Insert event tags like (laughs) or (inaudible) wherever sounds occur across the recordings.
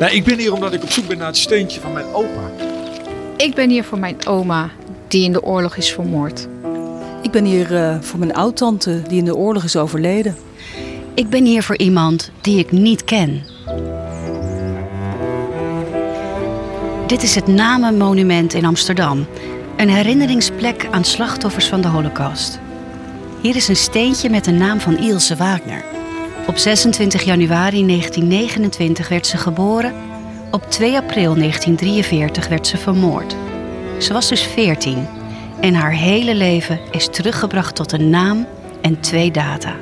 Nou, ik ben hier omdat ik op zoek ben naar het steentje van mijn opa. Ik ben hier voor mijn oma, die in de oorlog is vermoord. Ik ben hier uh, voor mijn oudtante, die in de oorlog is overleden. Ik ben hier voor iemand die ik niet ken. Dit is het Namenmonument in Amsterdam. Een herinneringsplek aan slachtoffers van de Holocaust. Hier is een steentje met de naam van Ilse Wagner. Op 26 januari 1929 werd ze geboren. Op 2 april 1943 werd ze vermoord. Ze was dus 14 en haar hele leven is teruggebracht tot een naam en twee data.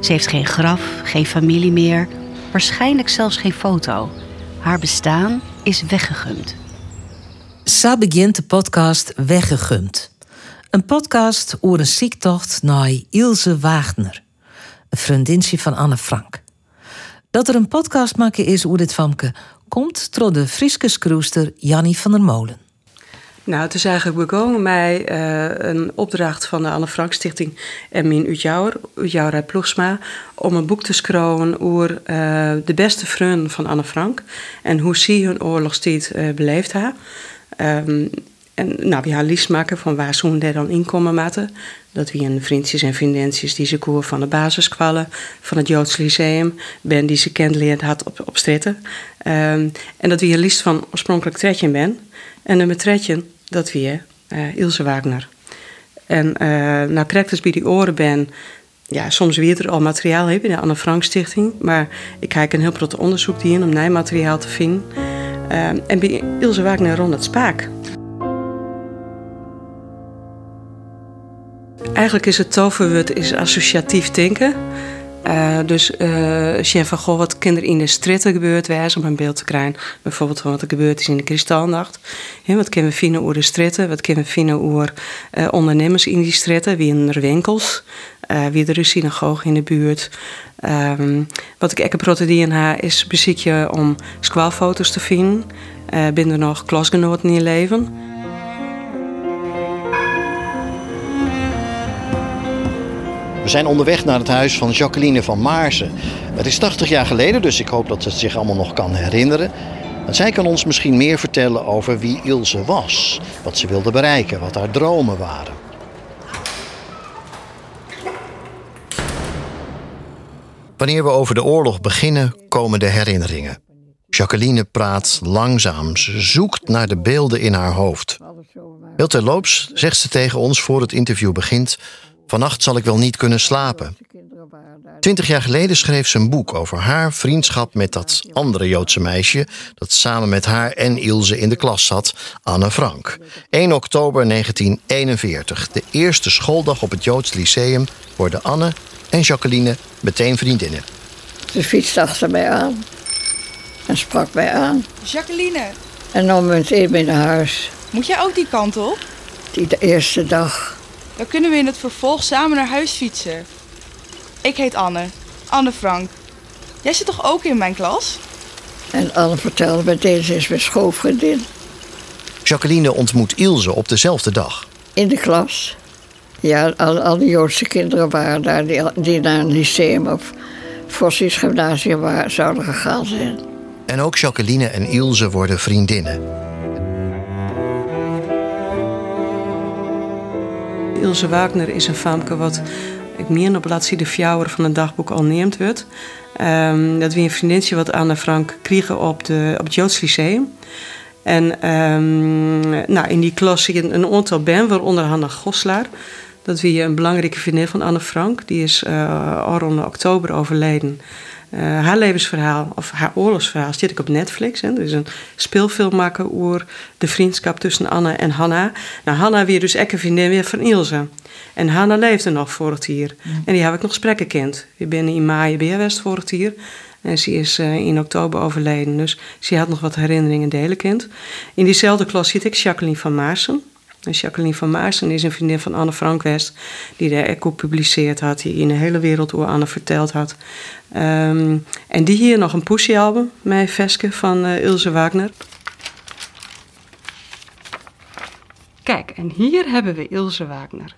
Ze heeft geen graf, geen familie meer, waarschijnlijk zelfs geen foto. Haar bestaan is weggegumd. Zo begint de podcast Weggegumd. Een podcast over een ziektocht naar Ilse Wagner, een vriendinnetje van Anne Frank. Dat er een podcast maken is over dit famke komt door de Frieske skroester Jannie van der Molen. Nou, het is eigenlijk begonnen met uh, een opdracht van de Anne Frank Stichting en min Utjouwer, Utjouwer Ploegsma, om een boek te schrijven over uh, de beste vrienden van Anne Frank en hoe ze hun oorlogstijd uh, beleefd. Um, en nou, gaan liefst maken van waar ze daar dan inkomen maten. Dat we een vriendjes en vriendinnetjes die ze koer van de basiskwallen, van het Joods Lyceum, ben die ze kent had op, op stritten. Um, en dat we een liefst van oorspronkelijk tredje ben. En nummer tredje, dat we uh, Ilse Wagner. En uh, nou krijg dus bij die oren ben, ja, soms weer er al materiaal heb in de Anne Frank Stichting. Maar ik kijk een heel groot onderzoek die in om nijmateriaal te vinden. Uh, en bij Ilse Wagner rond het spaak. Eigenlijk is het toverwoord is associatief denken. Uh, dus uh, als je van goh, wat kinderen in de stritten gebeurt wijs om een beeld te krijgen. Bijvoorbeeld van wat er gebeurd is in de kristalnacht. Wat kunnen we vinden over de stritten? Wat kunnen we vinden over uh, ondernemers in die stritten? Wie in de winkels? wie er is synagoge in de buurt? Um, wat ik ook protedien ha is beziekje om squalfoto's te vinden. binnen nog klasgenoten in je leven. We zijn onderweg naar het huis van Jacqueline van Maarsen. Het is 80 jaar geleden, dus ik hoop dat ze het zich allemaal nog kan herinneren. En zij kan ons misschien meer vertellen over wie Ilse was, wat ze wilde bereiken, wat haar dromen waren. Wanneer we over de oorlog beginnen, komen de herinneringen. Jacqueline praat langzaam. Ze zoekt naar de beelden in haar hoofd. Heel terloops zegt ze tegen ons voor het interview begint: Vannacht zal ik wel niet kunnen slapen. Twintig jaar geleden schreef ze een boek over haar vriendschap met dat andere Joodse meisje dat samen met haar en Ilse in de klas zat, Anne Frank. 1 oktober 1941, de eerste schooldag op het Joods Lyceum, worden Anne en Jacqueline meteen vriendinnen. Ze fietste achter mij aan en sprak mij aan. Jacqueline. En nam me even naar huis. Moet jij ook die kant op? Die de eerste dag. Dan kunnen we in het vervolg samen naar huis fietsen. Ik heet Anne. Anne Frank. Jij zit toch ook in mijn klas? En Anne vertelde me deze is mijn schoolvriendin. Jacqueline ontmoet Ilse op dezelfde dag. In de klas. Ja, al, al die Joodse kinderen waren daar die, die naar een lyceum of Vossies gymnasium waar, zouden gegaan zijn. En ook Jacqueline en Ilse worden vriendinnen. Ilse Wagner is een famke wat ik meer op bladzijde fjouwer van een dagboek al neemt wordt. Um, dat we een vriendinnetje wat Anne Frank kregen op, de, op het Joods Lyceum. En um, nou, in die klas zie je een aantal ben, waaronder Hanna Goslaar. Dat wie een belangrijke vriendin van Anne Frank. Die is uh, al rond oktober overleden. Uh, haar levensverhaal, of haar oorlogsverhaal, zit ik op Netflix. Hè. Er is een speelfilm maken over de vriendschap tussen Anne en Hanna. Nou, Hanna weer dus een vriendin weer van Ilse. En Hanna leefde nog voor het hier. En die heb ik nog gesprekken gekend. Ik ben in maai bij West voor het hier. En ze is uh, in oktober overleden. Dus ze had nog wat herinneringen delen kent. In diezelfde klas zit ik Jacqueline van Maarsen. En Jacqueline van Maarsen is een vriendin van Anne Frank West, die de Echo gepubliceerd had, die in de hele wereld over Anne verteld had. Um, en die hier nog een Pussy-album, met Veske van uh, Ilse Wagner. Kijk, en hier hebben we Ilse Wagner.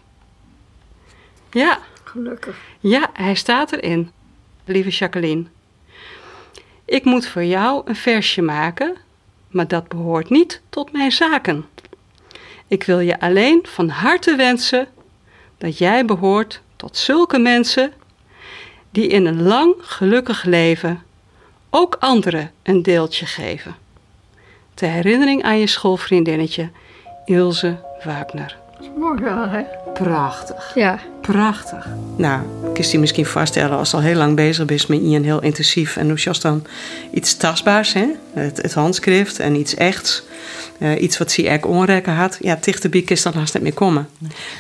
Ja. Gelukkig. Ja, hij staat erin, lieve Jacqueline. Ik moet voor jou een versje maken, maar dat behoort niet tot mijn zaken. Ik wil je alleen van harte wensen dat jij behoort tot zulke mensen die in een lang gelukkig leven ook anderen een deeltje geven. Ter herinnering aan je schoolvriendinnetje Ilse Wagner. Mooi wel, hè? Prachtig. Ja. Prachtig. Nou, ik kan je misschien voorstellen als je al heel lang bezig bent met een heel intensief. En hoe je dan iets tastbaars, hè? Het, het handschrift en iets echts. Uh, iets wat ze echt onrekken had. Ja, Tichtebiek is dan haast niet meer komen.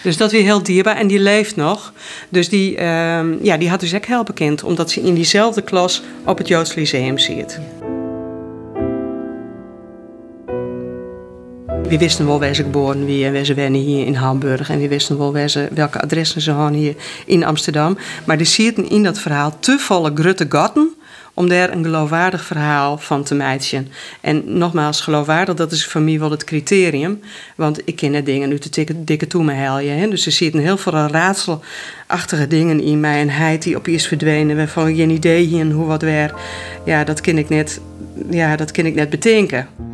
Dus dat weer heel dierbaar. En die leeft nog. Dus die, uh, ja, die had dus echt heel bekend. Omdat ze in diezelfde klas op het Joods Lyceum zit. We wisten wel waar ze geboren wie en waar ze wonen hier in Hamburg. En we wisten wel waar ze, welke adressen ze hadden hier in Amsterdam. Maar er zitten in dat verhaal te volle grutte gatten om daar een geloofwaardig verhaal van te maken. En nogmaals, geloofwaardig, dat is voor mij wel het criterium. Want ik ken de dingen nu te dikke, dikke toe me helje. Hè? Dus er zitten heel veel raadselachtige dingen in mij. En heid die op is verdwenen, waarvan geen idee hoe wat weer. Ja, dat ken ik net, ja, dat ken ik net bedenken.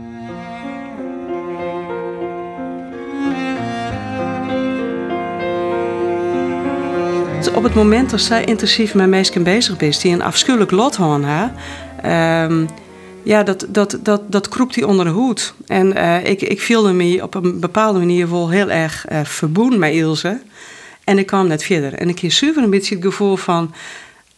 Het moment dat zij intensief met mensen bezig is, die een afschuwelijk lot hebben, um, ja, dat, dat, dat, dat kroept hij onder de hoed. En uh, ik, ik voelde me op een bepaalde manier wel heel erg uh, verboend met Ilse. En ik kwam net verder. En ik kreeg super een beetje het gevoel van,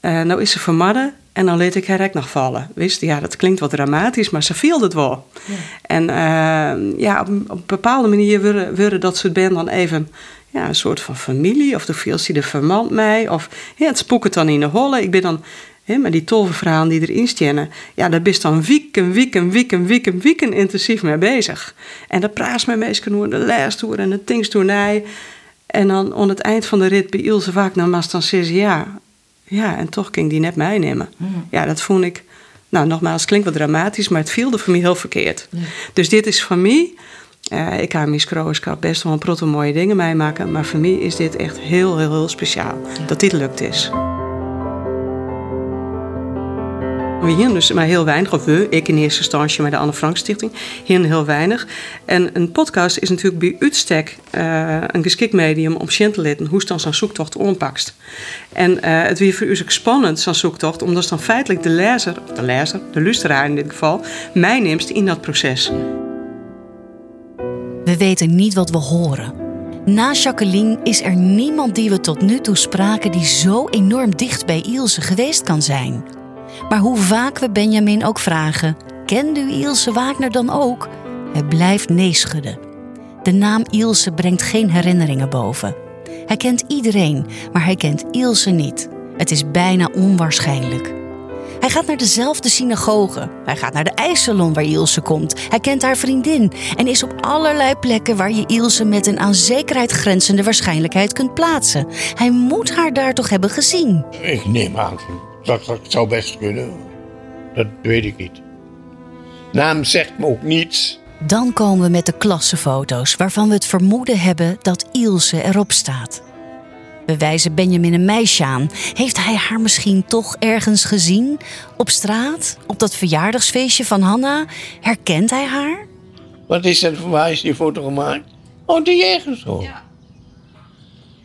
uh, nou is ze vermadden en dan liet ik haar ook nog vallen. Wist, ja, dat klinkt wat dramatisch, maar ze viel het wel. Ja. En ehm, ja, op, op, een bepaalde manier worden, dat soort band dan even ja, een soort van familie. Of de viel ze er vermand mij. Of ja, het spoekt dan in de holle. Ik ben dan hè, met die tolve verhalen die erin staan. Ja, daar je dan wieken, wieken, wieken, wieken, wieken intensief mee bezig. En dat praat met mensen hoe de lestoer en de tingstoernij. En dan aan het eind van de rit bij Ilse vaak naar maar dan zes jaar. Ja, en toch ging die net meenemen. Hmm. Ja, dat vond ik... Nou, nogmaals, klinkt wat dramatisch, maar het viel er voor mij heel verkeerd. Dus dit is voor mij uh, ik kan Miss Krooskamp best wel een proto mooie dingen meemaken. Maar voor mij is dit echt heel, heel, heel speciaal. Dat dit lukt is. We hier dus maar heel weinig, of we, ik in eerste instantie met de Anne Frank Stichting, hier heel weinig. En een podcast is natuurlijk bij uitstek uh, een geschikt medium om zien te leren hoe dan zo'n zoektocht onpakst. En uh, het weer voor u ook spannend, zo'n zoektocht, omdat dan feitelijk de lezer, de lezer, de luisteraar in dit geval, mij neemt in dat proces. We weten niet wat we horen. Na Jacqueline is er niemand die we tot nu toe spraken die zo enorm dicht bij Ilse geweest kan zijn. Maar hoe vaak we Benjamin ook vragen: kent u Ilse Wagner dan ook? Hij blijft nee schudden. De naam Ilse brengt geen herinneringen boven. Hij kent iedereen, maar hij kent Ilse niet. Het is bijna onwaarschijnlijk. Hij gaat naar dezelfde synagoge. Hij gaat naar de ijssalon waar Ilse komt. Hij kent haar vriendin en is op allerlei plekken waar je Ilse met een aan zekerheid grenzende waarschijnlijkheid kunt plaatsen. Hij moet haar daar toch hebben gezien. Ik neem aan dat dat zou best kunnen. Dat weet ik niet. Naam zegt me ook niets. Dan komen we met de klassenfoto's waarvan we het vermoeden hebben dat Ilse erop staat. We wijzen Benjamin een meisje aan. Heeft hij haar misschien toch ergens gezien? Op straat? Op dat verjaardagsfeestje van Hanna? Herkent hij haar? Wat is dat voor waar is die foto gemaakt? Oh, die ergens zo. Ja.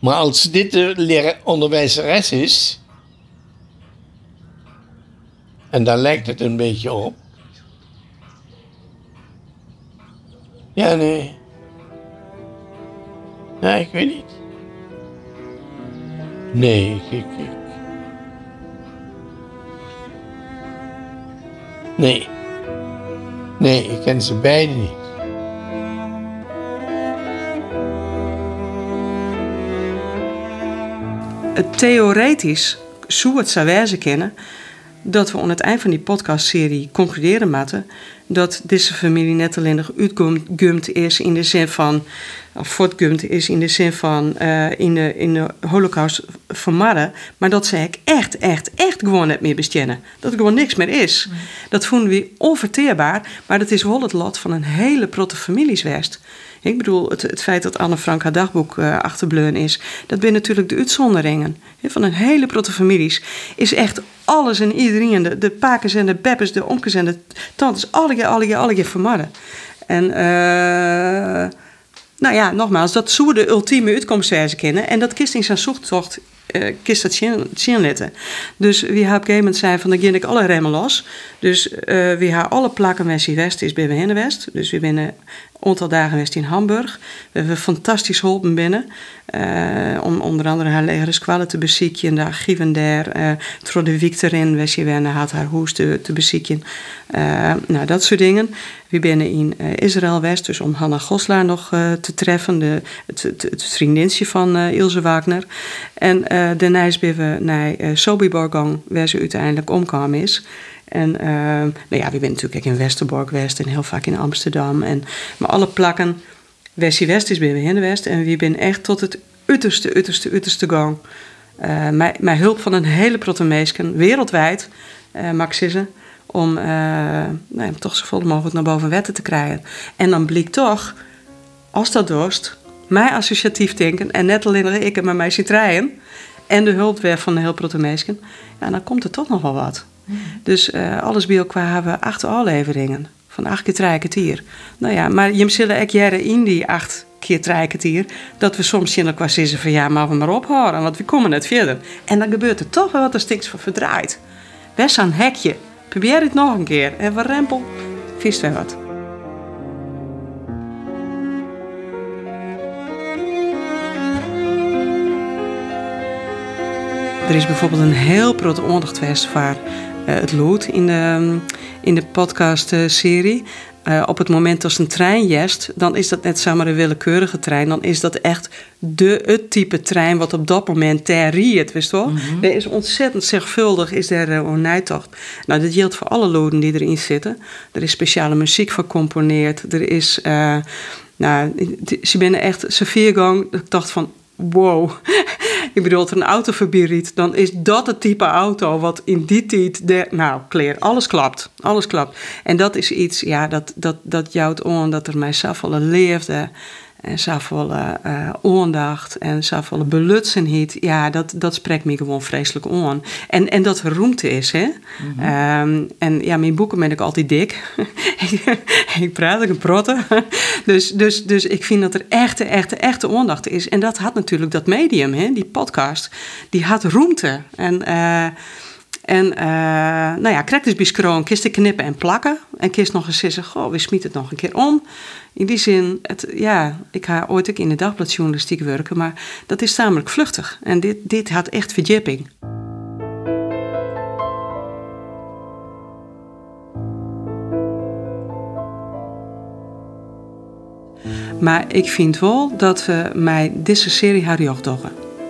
Maar als dit de onderwijzeres is. En dan lijkt het een beetje op. Ja, nee. Nee, ik weet niet. Nee, Nee. Nee, ik ken ze beiden niet. Theoretisch zou het zou wijzen kennen dat we aan het eind van die podcastserie concluderen moeten dat deze familie net alleen nog uitgumd is in de zin van, of voortgumd is in de zin van uh, in, de, in de holocaust vermarren, maar dat ze echt, echt, echt gewoon net meer bestjennen. Dat er gewoon niks meer is. Dat vonden we onverteerbaar, maar dat is wel het lot van een hele protte familieswest. Ik bedoel, het, het feit dat Anne Frank haar dagboek uh, achterbleun is, dat zijn natuurlijk de uitzonderingen. Van een hele protte families is echt alles en iedereen, de, de pakers en de beppers, de onkels en de tantes, alle, alle, alle vermarren. En uh, nou ja, nogmaals, dat zou de ultieme uitkomst kennen. En dat kist in zijn zoektocht uh, kist dat zien letten. Dus wie haar op een moment zei van dan ging ik alle remmen los. Dus uh, wie haar alle plakken Messi West is bij in de West. Dus we binnen aantal dagen geweest in Hamburg. We hebben fantastisch geholpen binnen. Uh, om onder andere haar legere te bezieken. En de archieven daar. Uh, de week erin. We zien had haar hoes te, te bezieken. Uh, nou, dat soort dingen. We binnen in Israël West. Dus om Hanna Goslaar nog te treffen. De, het, het, vriendinnetje van Ilse Wagner. En daarna zijn we naar Sobibor Waar ze uiteindelijk omkwam is. En uh, nou ja, we zijn natuurlijk in Westerbork West en heel vaak in Amsterdam. En, maar alle plakken, Westie West is bij in de West. En we zijn echt tot het uiterste, uiterste, uiterste gang. Uh, met, met hulp van een hele protomeesken, wereldwijd, uh, Maxissen, om uh, nou, toch zo vol mogelijk naar boven wetten te krijgen. En dan blijkt toch, als dat dorst, mijn associatief denken en net alleen ik en met mij citraien en de hulp weer van de heel protomeesken, ja, dan komt er toch nog wel wat. Dus uh, alles bij elkaar hebben we acht afleveringen. Van acht keer drie kwartier. Nou ja, maar je zullen ook jaren in die acht keer drie kwartier... dat we soms zien elkaar zeggen van ja, maar we maar ophouden. Want we komen net verder. En dan gebeurt er toch wel wat er stiks van verdraait. Best een hekje. Probeer het nog een keer. En we rempel, vist weer wat. Er is bijvoorbeeld een heel grote aandacht voor het lood in de, in de podcast-serie. Uh, op het moment als een trein jest, dan is dat net zomaar een willekeurige trein. Dan is dat echt de, het type trein wat op dat moment ter riet, wist wel? Mm Er is ontzettend zorgvuldig, is er uh, een nijtocht. Nou, dat geldt voor alle loden die erin zitten. Er is speciale muziek gecomponeerd. Er is, uh, nou, ze binnen echt Sofiergang. Ik dacht van, wow. Ik bedoel, als er een auto voorbij dan is dat het type auto wat in die tijd, de, nou, kleer, alles klapt. Alles klapt. En dat is iets, ja, dat, dat, dat jouwt on dat er mij zoveel leefde. En zoveel uh, aandacht en zoveel belutsenheid. Ja, dat, dat spreekt me gewoon vreselijk aan. En, en dat er roemte is, hè. Mm -hmm. en ja, mijn boeken ben ik altijd dik. (laughs) ik praat, ik protten. dus, dus, dus ik vind dat er echte, echte, echte aandacht is. En dat had natuurlijk dat medium, hè, die podcast. Die had roemte. En... Uh, en uh, nou ja, krijg dus bij kist knippen en plakken. En kist nog eens zeggen, goh, we smieten het nog een keer om. In die zin, het, ja, ik ga ooit ook in de dagbladjournalistiek werken, maar dat is tamelijk vluchtig. En dit, dit had echt verdieping. Maar ik vind wel dat we mij deze serie haar jocht.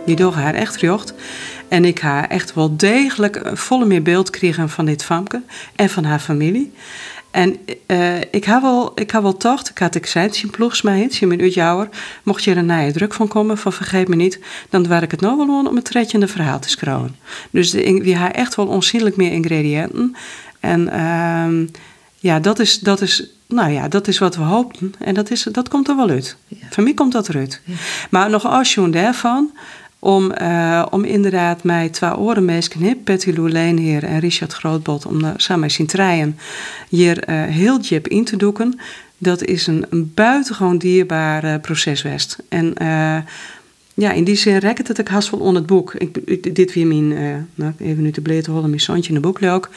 Die doggen haar echt jocht. En ik haar echt wel degelijk een volle meer beeld kregen van dit famke en van haar familie. En uh, ik heb wel, ik heb wel tocht, ik had ik het ploegs mij het, je bent jouwer, mocht je er je druk van komen, van vergeet me niet, dan waar ik het nou wel aan om het tredje verhaal te schrijven. Dus de, we hebben echt wel onzienlijk meer ingrediënten. En uh, ja, dat is, dat is, nou ja, dat is wat we hoopten. En dat, is, dat komt er wel uit. Ja. Voor mij komt dat eruit. Ja. Maar nog als je daarvan, om, uh, om inderdaad mij twee orenmeesken, Patty Lou hier en Richard Grootbot, om uh, samen zien treien, hier uh, heel jip in te doeken. Dat is een, een buitengewoon dierbaar proces west. En ja, in die zin rekt het ik haast wel onder het boek. Ik, dit weer mijn, nou, even nu te bleten holen, mijn zandje in de boek ook.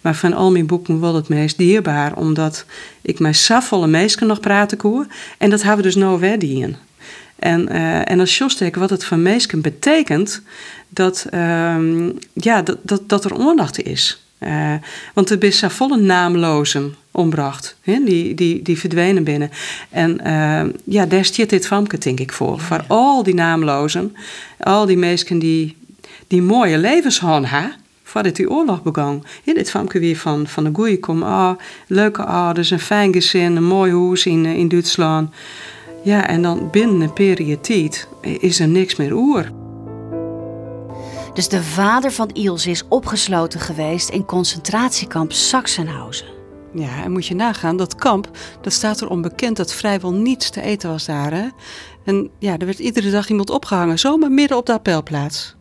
Maar van al mijn boeken wel het meest dierbaar, omdat ik mijn safvolle meesken nog praten koe. En dat hebben we dus nou weer in. En, uh, en als Jostek wat het van meesken betekent, dat, uh, ja, dat, dat, dat er aandacht is. Uh, want er is volle naamlozen ombracht. Hè? Die, die, die verdwenen binnen. En uh, ja, daar stiert dit famke, denk ik, voor. Voor al die naamlozen, al die mensen die, die mooie levens hadden, voordat die oorlog begon. Ja, dit famke weer van, van de goeie kom. Ah, leuke ouders, een fijn gezin, een mooi huis in, in Duitsland. Ja, en dan binnen een periode tijd is er niks meer oer. Dus de vader van Ilse is opgesloten geweest in concentratiekamp Sachsenhausen. Ja, en moet je nagaan, dat kamp, dat staat er onbekend dat vrijwel niets te eten was daar. Hè? En ja, er werd iedere dag iemand opgehangen, zomaar midden op de appelplaats.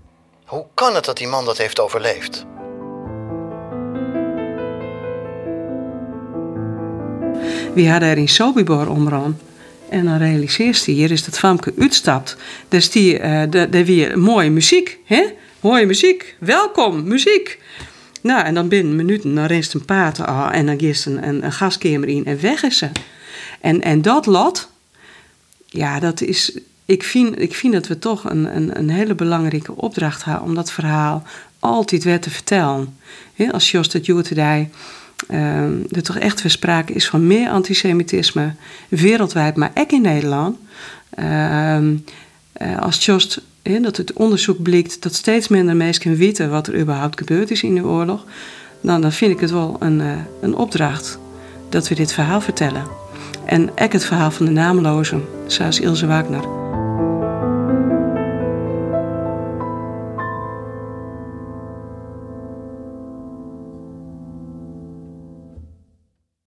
Hoe kan het dat die man dat heeft overleefd? We hadden er in Sobibor omran. En dan realiseert hij, hier is dat famke uitstapt. Dus die, uh, daar weer mooie muziek, hè? Mooie muziek, welkom, muziek. Nou, en dan binnen minuten, dan een paard en dan geeft een, een, een gaskamer in en weg is ze. En, en dat lot, ja, dat is, ik vind, ik vind dat we toch een, een, een hele belangrijke opdracht hebben om dat verhaal altijd weer te vertellen. als Jos dat Joertedij uh, er toch echt weer sprake is van meer antisemitisme wereldwijd, maar ook in Nederland. Uh, als Jos dat het onderzoek blijkt dat steeds minder mensen weten wat er überhaupt gebeurd is in de oorlog, dan, dan vind ik het wel een, uh, een opdracht dat we dit verhaal vertellen. En ook het verhaal van de naamlozen, zoals Ilse Wagner.